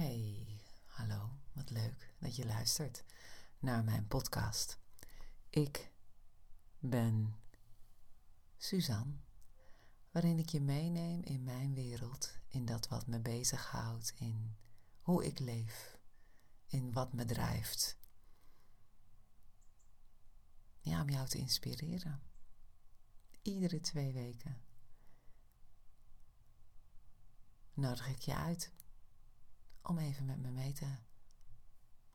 Hey, hallo, wat leuk dat je luistert naar mijn podcast. Ik ben Suzanne, waarin ik je meeneem in mijn wereld, in dat wat me bezighoudt, in hoe ik leef, in wat me drijft. Ja, om jou te inspireren. Iedere twee weken nodig ik je uit om even met me mee te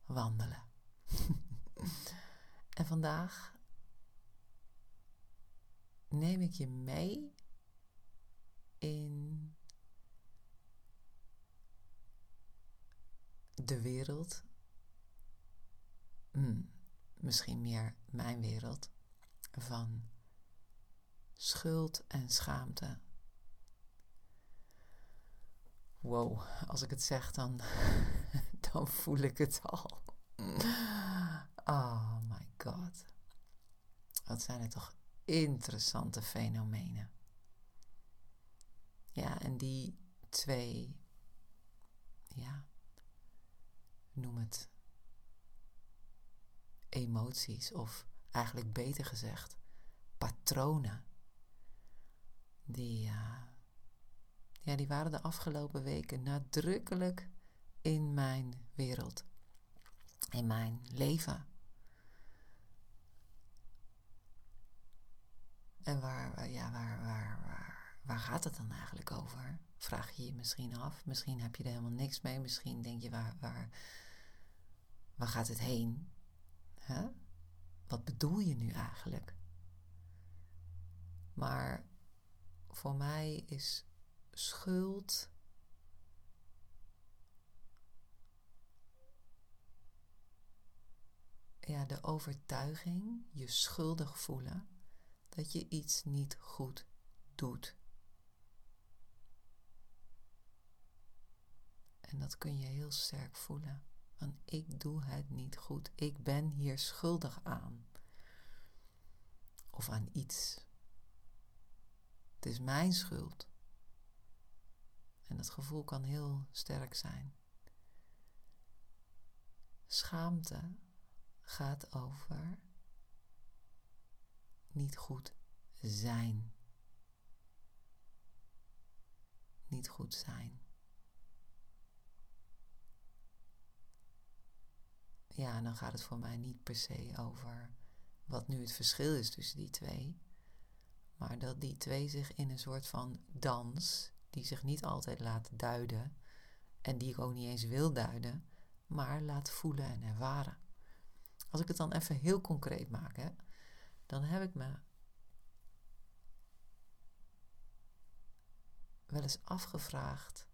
wandelen. en vandaag neem ik je mee in de wereld, hmm, misschien meer mijn wereld, van schuld en schaamte wow, als ik het zeg, dan, dan voel ik het al. Oh my god. Wat zijn het toch interessante fenomenen. Ja, en die twee, ja, noem het emoties, of eigenlijk beter gezegd, patronen, die, uh, ja, die waren de afgelopen weken nadrukkelijk in mijn wereld, in mijn leven. En waar, ja, waar, waar, waar, waar gaat het dan eigenlijk over? Vraag je je misschien af. Misschien heb je er helemaal niks mee. Misschien denk je, waar, waar, waar gaat het heen? Huh? Wat bedoel je nu eigenlijk? Maar voor mij is schuld. Ja, de overtuiging, je schuldig voelen dat je iets niet goed doet. En dat kun je heel sterk voelen. Want ik doe het niet goed. Ik ben hier schuldig aan. Of aan iets. Het is mijn schuld. En dat gevoel kan heel sterk zijn. Schaamte gaat over niet goed zijn. Niet goed zijn. Ja, dan gaat het voor mij niet per se over wat nu het verschil is tussen die twee. Maar dat die twee zich in een soort van dans die zich niet altijd laat duiden en die ik ook niet eens wil duiden, maar laat voelen en ervaren. Als ik het dan even heel concreet maak, hè, dan heb ik me wel eens afgevraagd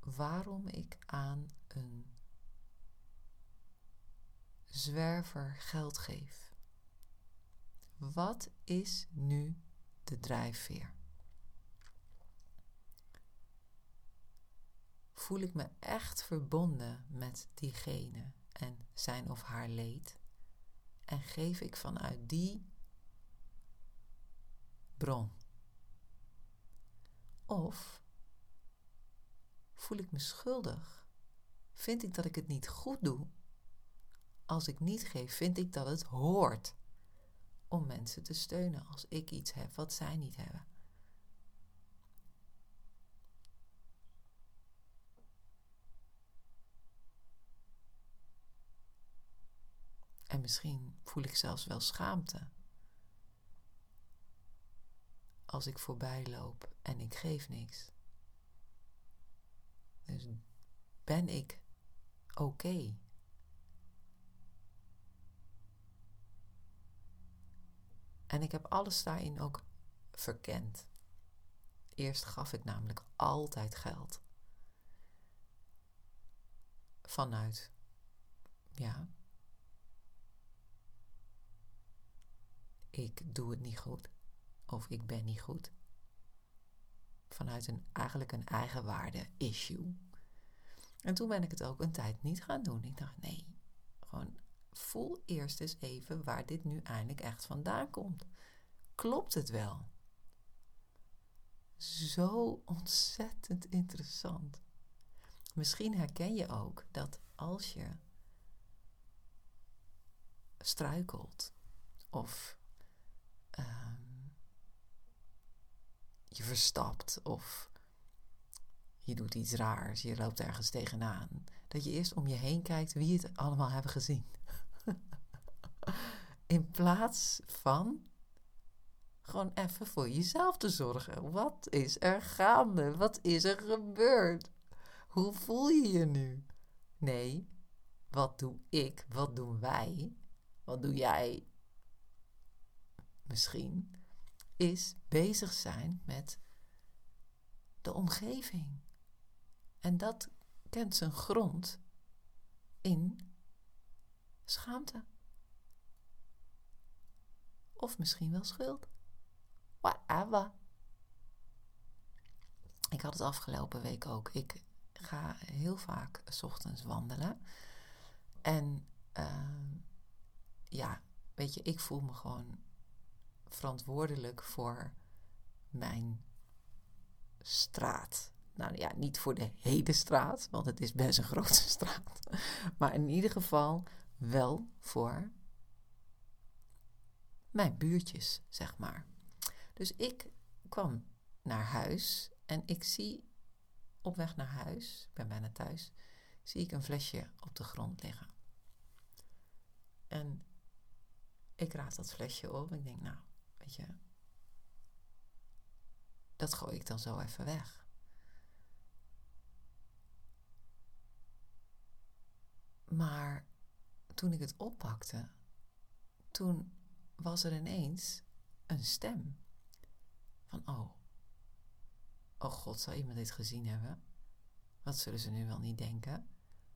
waarom ik aan een zwerver geld geef. Wat is nu de drijfveer. Voel ik me echt verbonden met diegene en zijn of haar leed? En geef ik vanuit die bron? Of voel ik me schuldig? Vind ik dat ik het niet goed doe? Als ik niet geef, vind ik dat het hoort om mensen te steunen als ik iets heb wat zij niet hebben. En misschien voel ik zelfs wel schaamte. Als ik voorbij loop en ik geef niks. Dus ben ik oké? En ik heb alles daarin ook verkend. Eerst gaf ik namelijk altijd geld. Vanuit, ja, ik doe het niet goed of ik ben niet goed. Vanuit een eigenlijk een eigenwaarde issue. En toen ben ik het ook een tijd niet gaan doen. Ik dacht, nee, gewoon voel eerst eens even waar dit nu eindelijk echt vandaan komt. Klopt het wel? zo ontzettend interessant. Misschien herken je ook dat als je struikelt of um, je verstapt of je doet iets raars, je loopt ergens tegenaan, dat je eerst om je heen kijkt wie het allemaal hebben gezien. In plaats van gewoon even voor jezelf te zorgen. Wat is er gaande? Wat is er gebeurd? Hoe voel je je nu? Nee, wat doe ik? Wat doen wij? Wat doe jij? Misschien is bezig zijn met de omgeving. En dat kent zijn grond in schaamte. Of misschien wel schuld. Whatever. Ik had het afgelopen week ook. Ik ga heel vaak s ochtends wandelen. En uh, ja, weet je, ik voel me gewoon verantwoordelijk voor mijn straat. Nou ja, niet voor de hele straat, want het is best een grote straat. Maar in ieder geval wel voor mijn buurtjes, zeg maar. Dus ik kwam naar huis en ik zie op weg naar huis, ik ben bijna thuis, zie ik een flesje op de grond liggen. En ik raad dat flesje op ik denk, nou, weet je, dat gooi ik dan zo even weg. Maar toen ik het oppakte, toen was er ineens een stem. Van, oh, oh god, zou iemand dit gezien hebben? Wat zullen ze nu wel niet denken?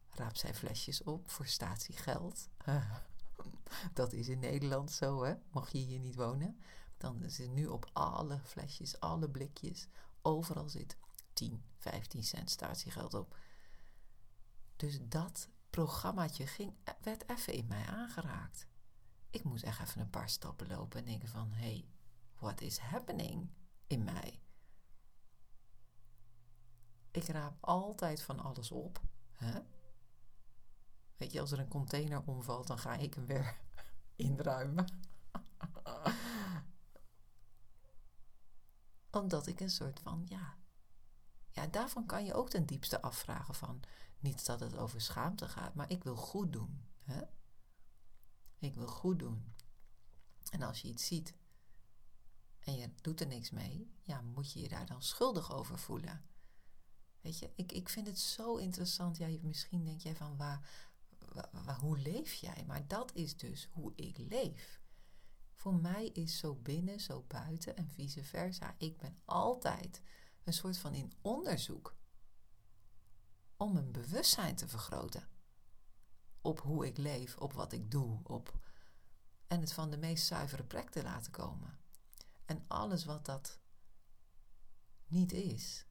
Raap zij flesjes op voor statiegeld? Dat is in Nederland zo, hè? Mag je hier niet wonen? Dan is nu op alle flesjes, alle blikjes, overal zit 10, 15 cent statiegeld op. Dus dat programmaatje ging, werd even in mij aangeraakt. Ik moest echt even een paar stappen lopen en denken van... hé, hey, what is happening in mij? Ik raap altijd van alles op. Hè? Weet je, als er een container omvalt, dan ga ik hem weer inruimen. Omdat ik een soort van, ja... Ja, daarvan kan je ook ten diepste afvragen van... Niet dat het over schaamte gaat, maar ik wil goed doen. Hè? Ik wil goed doen. En als je iets ziet en je doet er niks mee, ja, moet je je daar dan schuldig over voelen. Weet je, ik, ik vind het zo interessant. Ja, misschien denk jij van waar, waar, hoe leef jij? Maar dat is dus hoe ik leef. Voor mij is zo binnen, zo buiten en vice versa. Ik ben altijd een soort van in onderzoek om mijn bewustzijn te vergroten. Op hoe ik leef, op wat ik doe, op en het van de meest zuivere plek te laten komen. En alles wat dat niet is,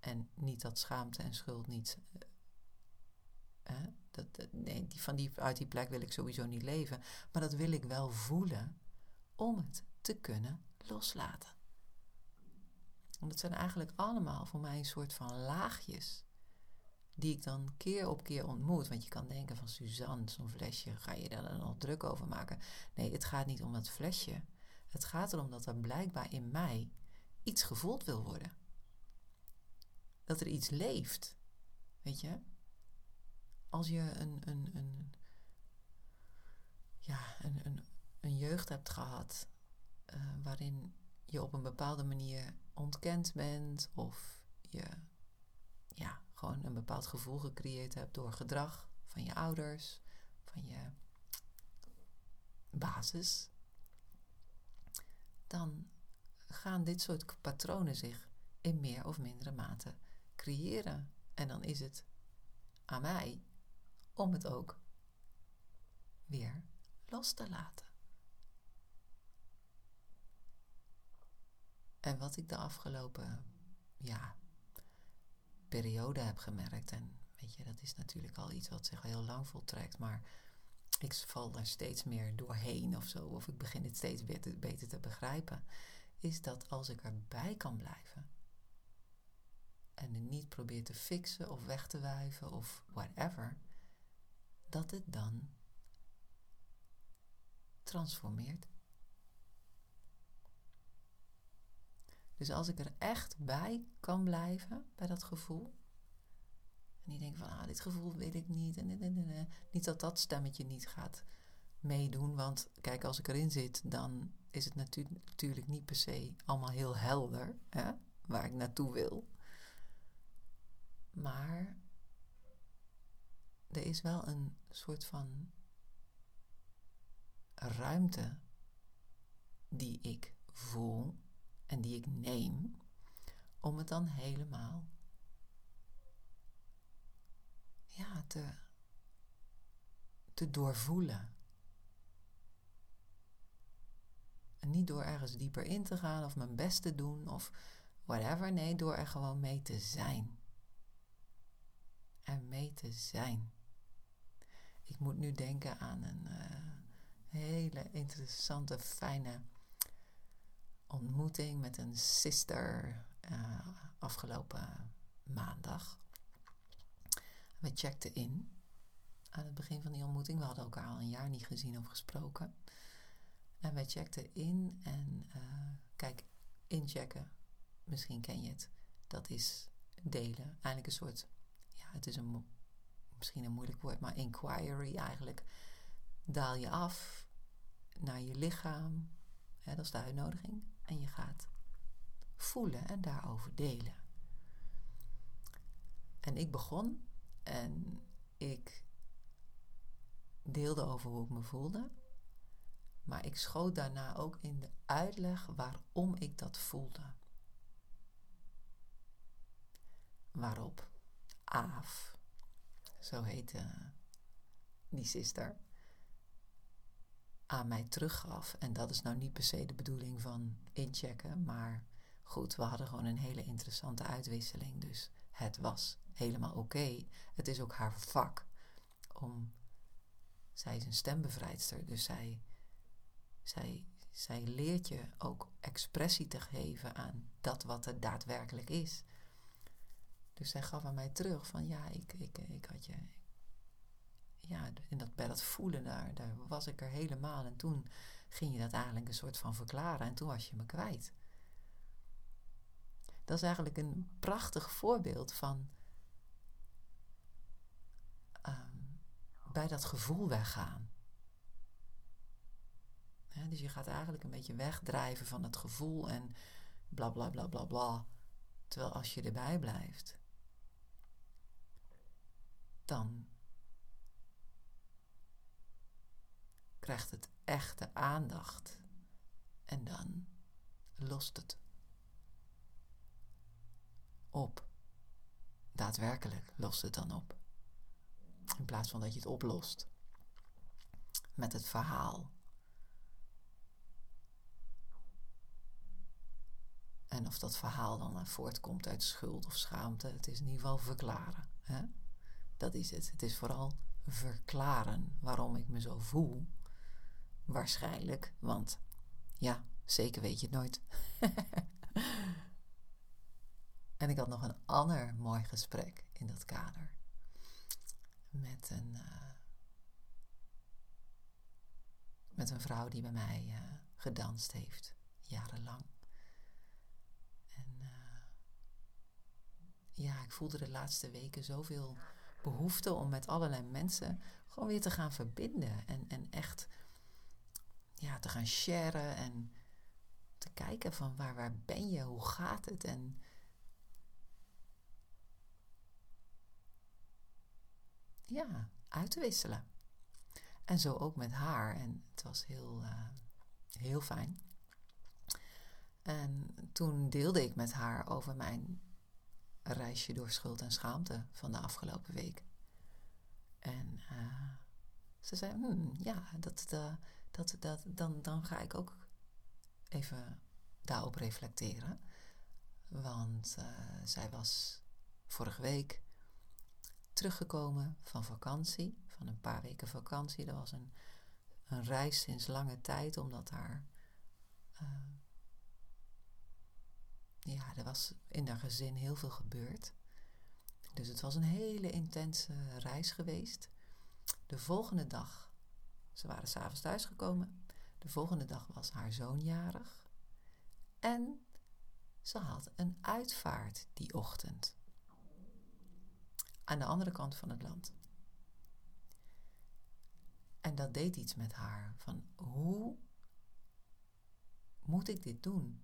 en niet dat schaamte en schuld niet. Uh, dat, nee, die, van die, uit die plek wil ik sowieso niet leven. Maar dat wil ik wel voelen om het te kunnen loslaten. En dat zijn eigenlijk allemaal voor mij een soort van laagjes. Die ik dan keer op keer ontmoet. Want je kan denken van Suzanne, zo'n flesje, ga je daar dan nog druk over maken? Nee, het gaat niet om dat flesje. Het gaat erom dat er blijkbaar in mij iets gevoeld wil worden dat er iets leeft. Weet je? Als je een, een, een, ja, een, een, een jeugd hebt gehad uh, waarin je op een bepaalde manier ontkend bent of je ja, gewoon een bepaald gevoel gecreëerd hebt door gedrag van je ouders, van je basis, dan gaan dit soort patronen zich in meer of mindere mate creëren. En dan is het aan mij om het ook weer los te laten. En wat ik de afgelopen ja, periode heb gemerkt, en weet je, dat is natuurlijk al iets wat zich heel lang voltrekt, maar ik val er steeds meer doorheen of zo, of ik begin het steeds beter, beter te begrijpen, is dat als ik erbij kan blijven en het niet probeer te fixen of weg te wuiven of whatever, dat het dan transformeert. Dus als ik er echt bij kan blijven, bij dat gevoel, en die denken van, ah, dit gevoel weet ik niet, en, en, niet dat dat stemmetje niet gaat meedoen, want kijk, als ik erin zit, dan is het natu natuurlijk niet per se allemaal heel helder, hè, waar ik naartoe wil. Maar er is wel een soort van ruimte die ik voel en die ik neem om het dan helemaal ja, te, te doorvoelen. En niet door ergens dieper in te gaan of mijn best te doen of whatever. Nee, door er gewoon mee te zijn. En mee te zijn. Ik moet nu denken aan een uh, hele interessante, fijne ontmoeting met een sister uh, afgelopen maandag. We checkten in aan het begin van die ontmoeting. We hadden elkaar al een jaar niet gezien of gesproken. En wij checkten in en uh, kijk, inchecken, misschien ken je het. Dat is delen. Eigenlijk een soort, ja, het is een, misschien een moeilijk woord, maar inquiry eigenlijk. Daal je af naar je lichaam. Hè, dat is de uitnodiging. En je gaat voelen en daarover delen. En ik begon en ik deelde over hoe ik me voelde. Maar ik schoot daarna ook in de uitleg waarom ik dat voelde. Waarop Aaf, zo heette die sister, aan mij teruggaf. En dat is nou niet per se de bedoeling van inchecken, maar goed, we hadden gewoon een hele interessante uitwisseling. Dus het was helemaal oké. Het is ook haar vak om. Zij is een stembevrijdster, dus zij, zij, zij leert je ook expressie te geven aan dat wat het daadwerkelijk is. Dus zij gaf aan mij terug van ja, ik, ik, ik had je. Ja, in dat, bij dat voelen daar, daar was ik er helemaal. En toen ging je dat eigenlijk een soort van verklaren en toen was je me kwijt. Dat is eigenlijk een prachtig voorbeeld van bij dat gevoel weggaan. dus je gaat eigenlijk een beetje wegdrijven van het gevoel en bla bla bla bla bla. Terwijl als je erbij blijft, dan krijgt het echte aandacht en dan lost het op. Daadwerkelijk lost het dan op. In plaats van dat je het oplost met het verhaal. En of dat verhaal dan voortkomt uit schuld of schaamte, het is in ieder geval verklaren. Hè? Dat is het. Het is vooral verklaren waarom ik me zo voel. Waarschijnlijk, want ja, zeker weet je het nooit. en ik had nog een ander mooi gesprek in dat kader met een, uh, met een vrouw die bij mij uh, gedanst heeft, jarenlang. En uh, ja, ik voelde de laatste weken zoveel behoefte om met allerlei mensen gewoon weer te gaan verbinden. En, en echt ja, te gaan sharen en te kijken van waar, waar ben je, hoe gaat het? En ja, uit te wisselen. En zo ook met haar. En het was heel, uh, heel fijn. En toen deelde ik met haar over mijn reisje door schuld en schaamte van de afgelopen week. En uh, ze zei: hmm, Ja, dat, uh, dat, dat, dan, dan ga ik ook even daarop reflecteren. Want zij was vorige week teruggekomen van vakantie, van een paar weken vakantie. Dat was een, een reis sinds lange tijd, omdat haar uh, ja, er was in haar gezin heel veel gebeurd. Dus het was een hele intense reis geweest. De volgende dag, ze waren s'avonds thuisgekomen. De volgende dag was haar zoon jarig. En ze had een uitvaart die ochtend. Aan de andere kant van het land. En dat deed iets met haar. Van hoe moet ik dit doen?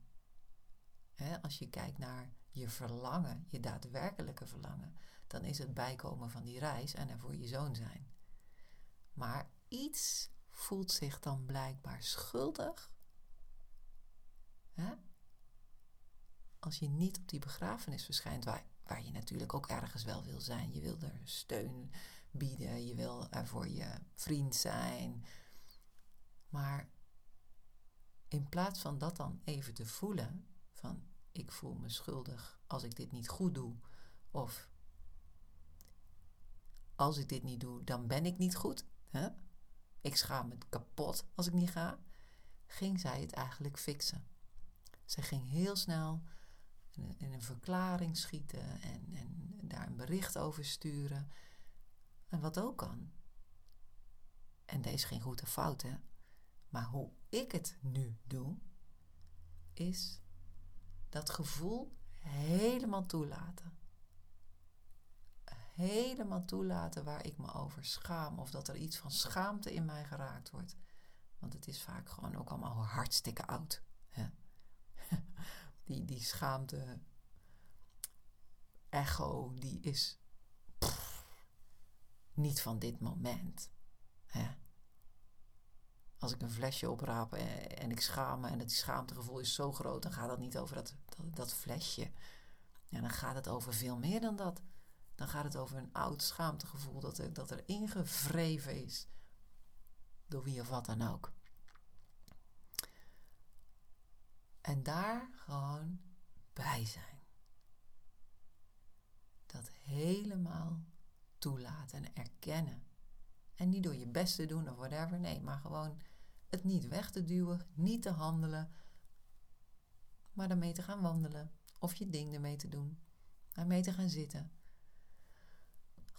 als je kijkt naar je verlangen, je daadwerkelijke verlangen, dan is het bijkomen van die reis en er voor je zoon zijn. Maar iets voelt zich dan blijkbaar schuldig. Als je niet op die begrafenis verschijnt, waar, waar je natuurlijk ook ergens wel wil zijn. Je wil er steun bieden, je wil er voor je vriend zijn. Maar in plaats van dat dan even te voelen, van ik voel me schuldig als ik dit niet goed doe, of als ik dit niet doe, dan ben ik niet goed. Hè? Ik schaam me kapot als ik niet ga. Ging zij het eigenlijk fixen. Zij ging heel snel in een verklaring schieten en, en daar een bericht over sturen. En wat ook kan. En deze geen goede fout, hè? Maar hoe ik het nu doe, is dat gevoel helemaal toelaten. Helemaal toelaten waar ik me over schaam of dat er iets van schaamte in mij geraakt wordt. Want het is vaak gewoon ook allemaal hartstikke oud. Hè? Die, die schaamte, echo, die is niet van dit moment. Als ik een flesje opraap en, ik schaam me en het schaamtegevoel is zo groot, dan gaat dat niet over dat, dat, dat flesje. Ja, dan gaat het over veel meer dan dat. Dan gaat het over een oud schaamtegevoel dat er, dat er ingevreven is. Door wie of wat dan ook. En daar gewoon bij zijn. Dat helemaal toelaten en erkennen. En niet door je best te doen of whatever. Nee, maar gewoon het niet weg te duwen, niet te handelen, maar daarmee te gaan wandelen. Of je ding ermee te doen. Daarmee te gaan zitten.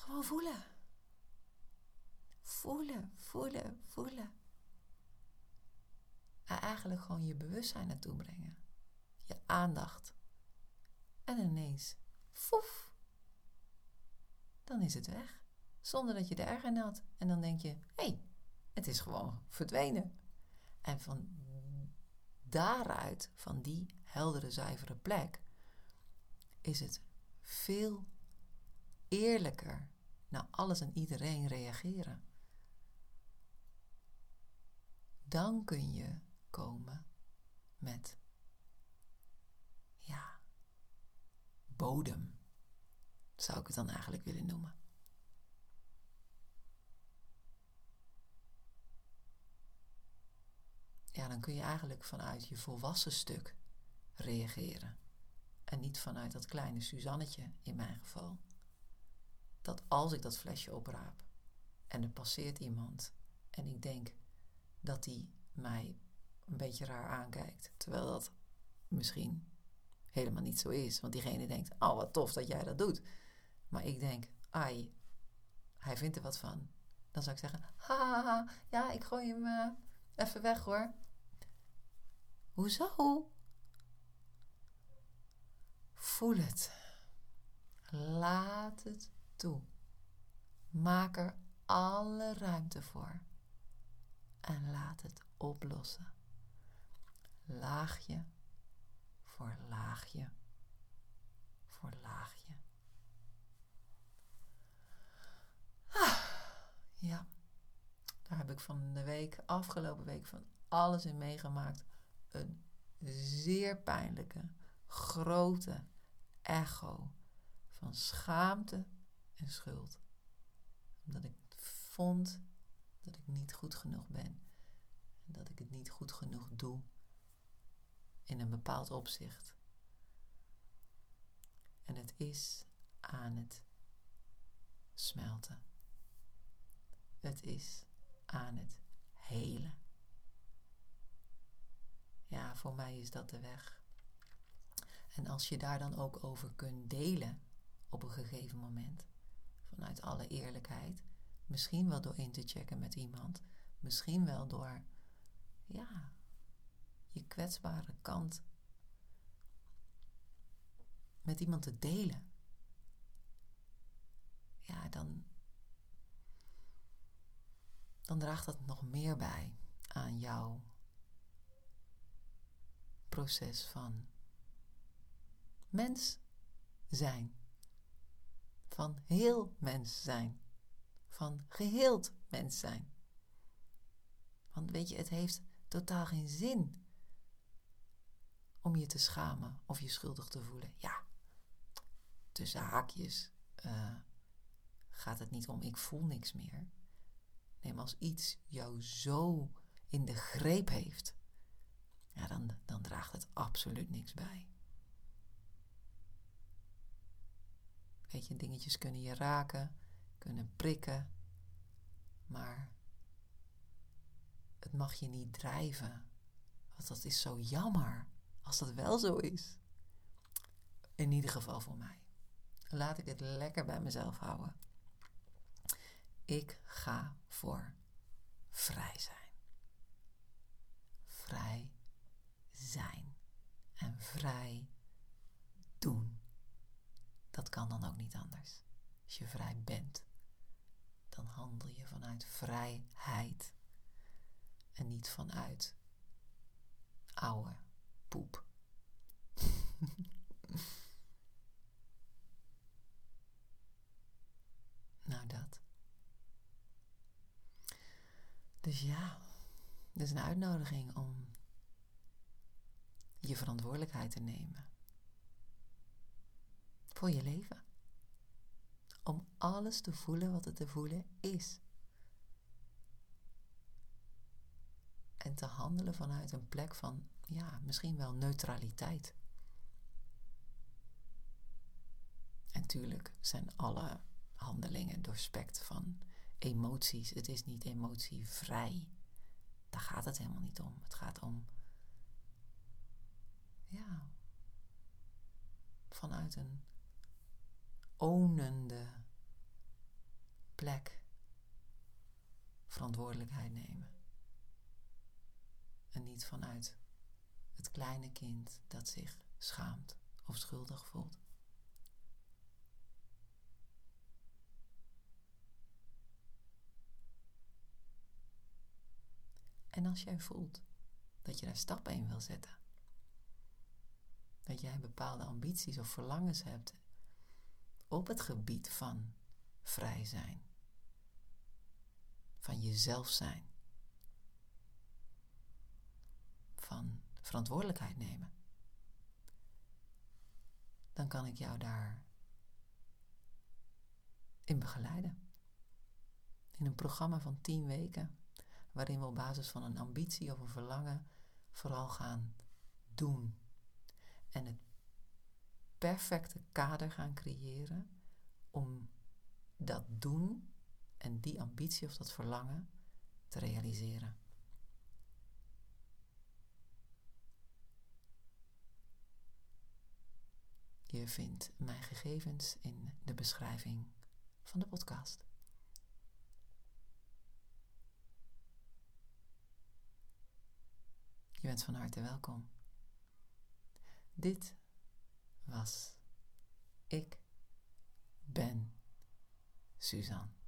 Gewoon voelen. Voelen, voelen, voelen. En eigenlijk gewoon je bewustzijn naartoe brengen. Je aandacht. En ineens, foef, dan is het weg. Zonder dat je er erg in had. En dan denk je, hé, hey, het is gewoon verdwenen. En van daaruit, van die heldere, zuivere plek, is het veel eerlijker naar alles en iedereen reageren. Dan kun je komen met, ja, bodem, zou ik het dan eigenlijk willen noemen. ja, dan kun je eigenlijk vanuit je volwassen stuk reageren. En niet vanuit dat kleine Suzannetje in mijn geval. Dat als ik dat flesje opraap en er passeert iemand en ik denk dat die mij een beetje raar aankijkt, terwijl dat misschien helemaal niet zo is, want diegene denkt: Oh, wat tof dat jij dat doet. Maar ik denk: Ai, hij vindt er wat van. Dan zou ik zeggen: ha, ja, ik gooi hem uh, even weg hoor. Hoezo? Voel het. Laat het Maak er alle ruimte voor. En laat het oplossen. Laagje voor laagje voor laagje. Ah, ja, daar heb ik van de week, afgelopen week, van alles in meegemaakt een zeer pijnlijke, grote echo van schaamte schuld. Omdat ik vond dat ik niet goed genoeg ben. En dat ik het niet goed genoeg doe in een bepaald opzicht. En het is aan het smelten. Het is aan het helen. Ja, voor mij is dat de weg. En als je daar dan ook over kunt delen op een gegeven moment, vanuit alle eerlijkheid, misschien wel door in te checken met iemand, misschien wel door, ja, je kwetsbare kant met iemand te delen. Ja, dan, dan draagt dat nog meer bij aan jouw proces van mens zijn. Van heel mens zijn. Van geheeld mens zijn. Want weet je, het heeft totaal geen zin om je te schamen of je schuldig te voelen. Ja, tussen haakjes uh, gaat het niet om ik voel niks meer. Nee, maar als iets jou zo in de greep heeft, ja, dan, dan draagt het absoluut niks bij. Weet je, dingetjes kunnen je raken, kunnen prikken, maar het mag je niet drijven. Want dat is zo jammer als dat wel zo is. In ieder geval voor mij. Laat ik het lekker bij mezelf houden. Ik ga voor vrij zijn. Vrij zijn en vrij doen. Dat kan dan ook niet anders. Als je vrij bent, dan handel je vanuit vrijheid en niet vanuit oude poep. nou, dat. Dus ja, dit is een uitnodiging om je verantwoordelijkheid te nemen voor je leven. Om alles te voelen wat het te voelen is. En te handelen vanuit een plek van, ja, misschien wel neutraliteit. En tuurlijk zijn alle handelingen doorspekt van emoties. Het is niet emotievrij. Daar gaat het helemaal niet om. Het gaat om, ja, vanuit een onende plek verantwoordelijkheid nemen. En niet vanuit het kleine kind dat zich schaamt of schuldig voelt. En als jij voelt dat je daar stappen in wil zetten, dat jij bepaalde ambities of verlangens hebt op het gebied van vrij zijn, van jezelf zijn, van verantwoordelijkheid nemen, dan kan ik jou daar in begeleiden. In een programma van 10 weken, waarin we op basis van een ambitie of een verlangen vooral gaan doen. En het perfecte kader gaan creëren om dat doen en die ambitie of dat verlangen te realiseren. Je vindt mijn gegevens in de beschrijving van de podcast. Je bent van harte welkom. Dit was. Ik ben Suzanne.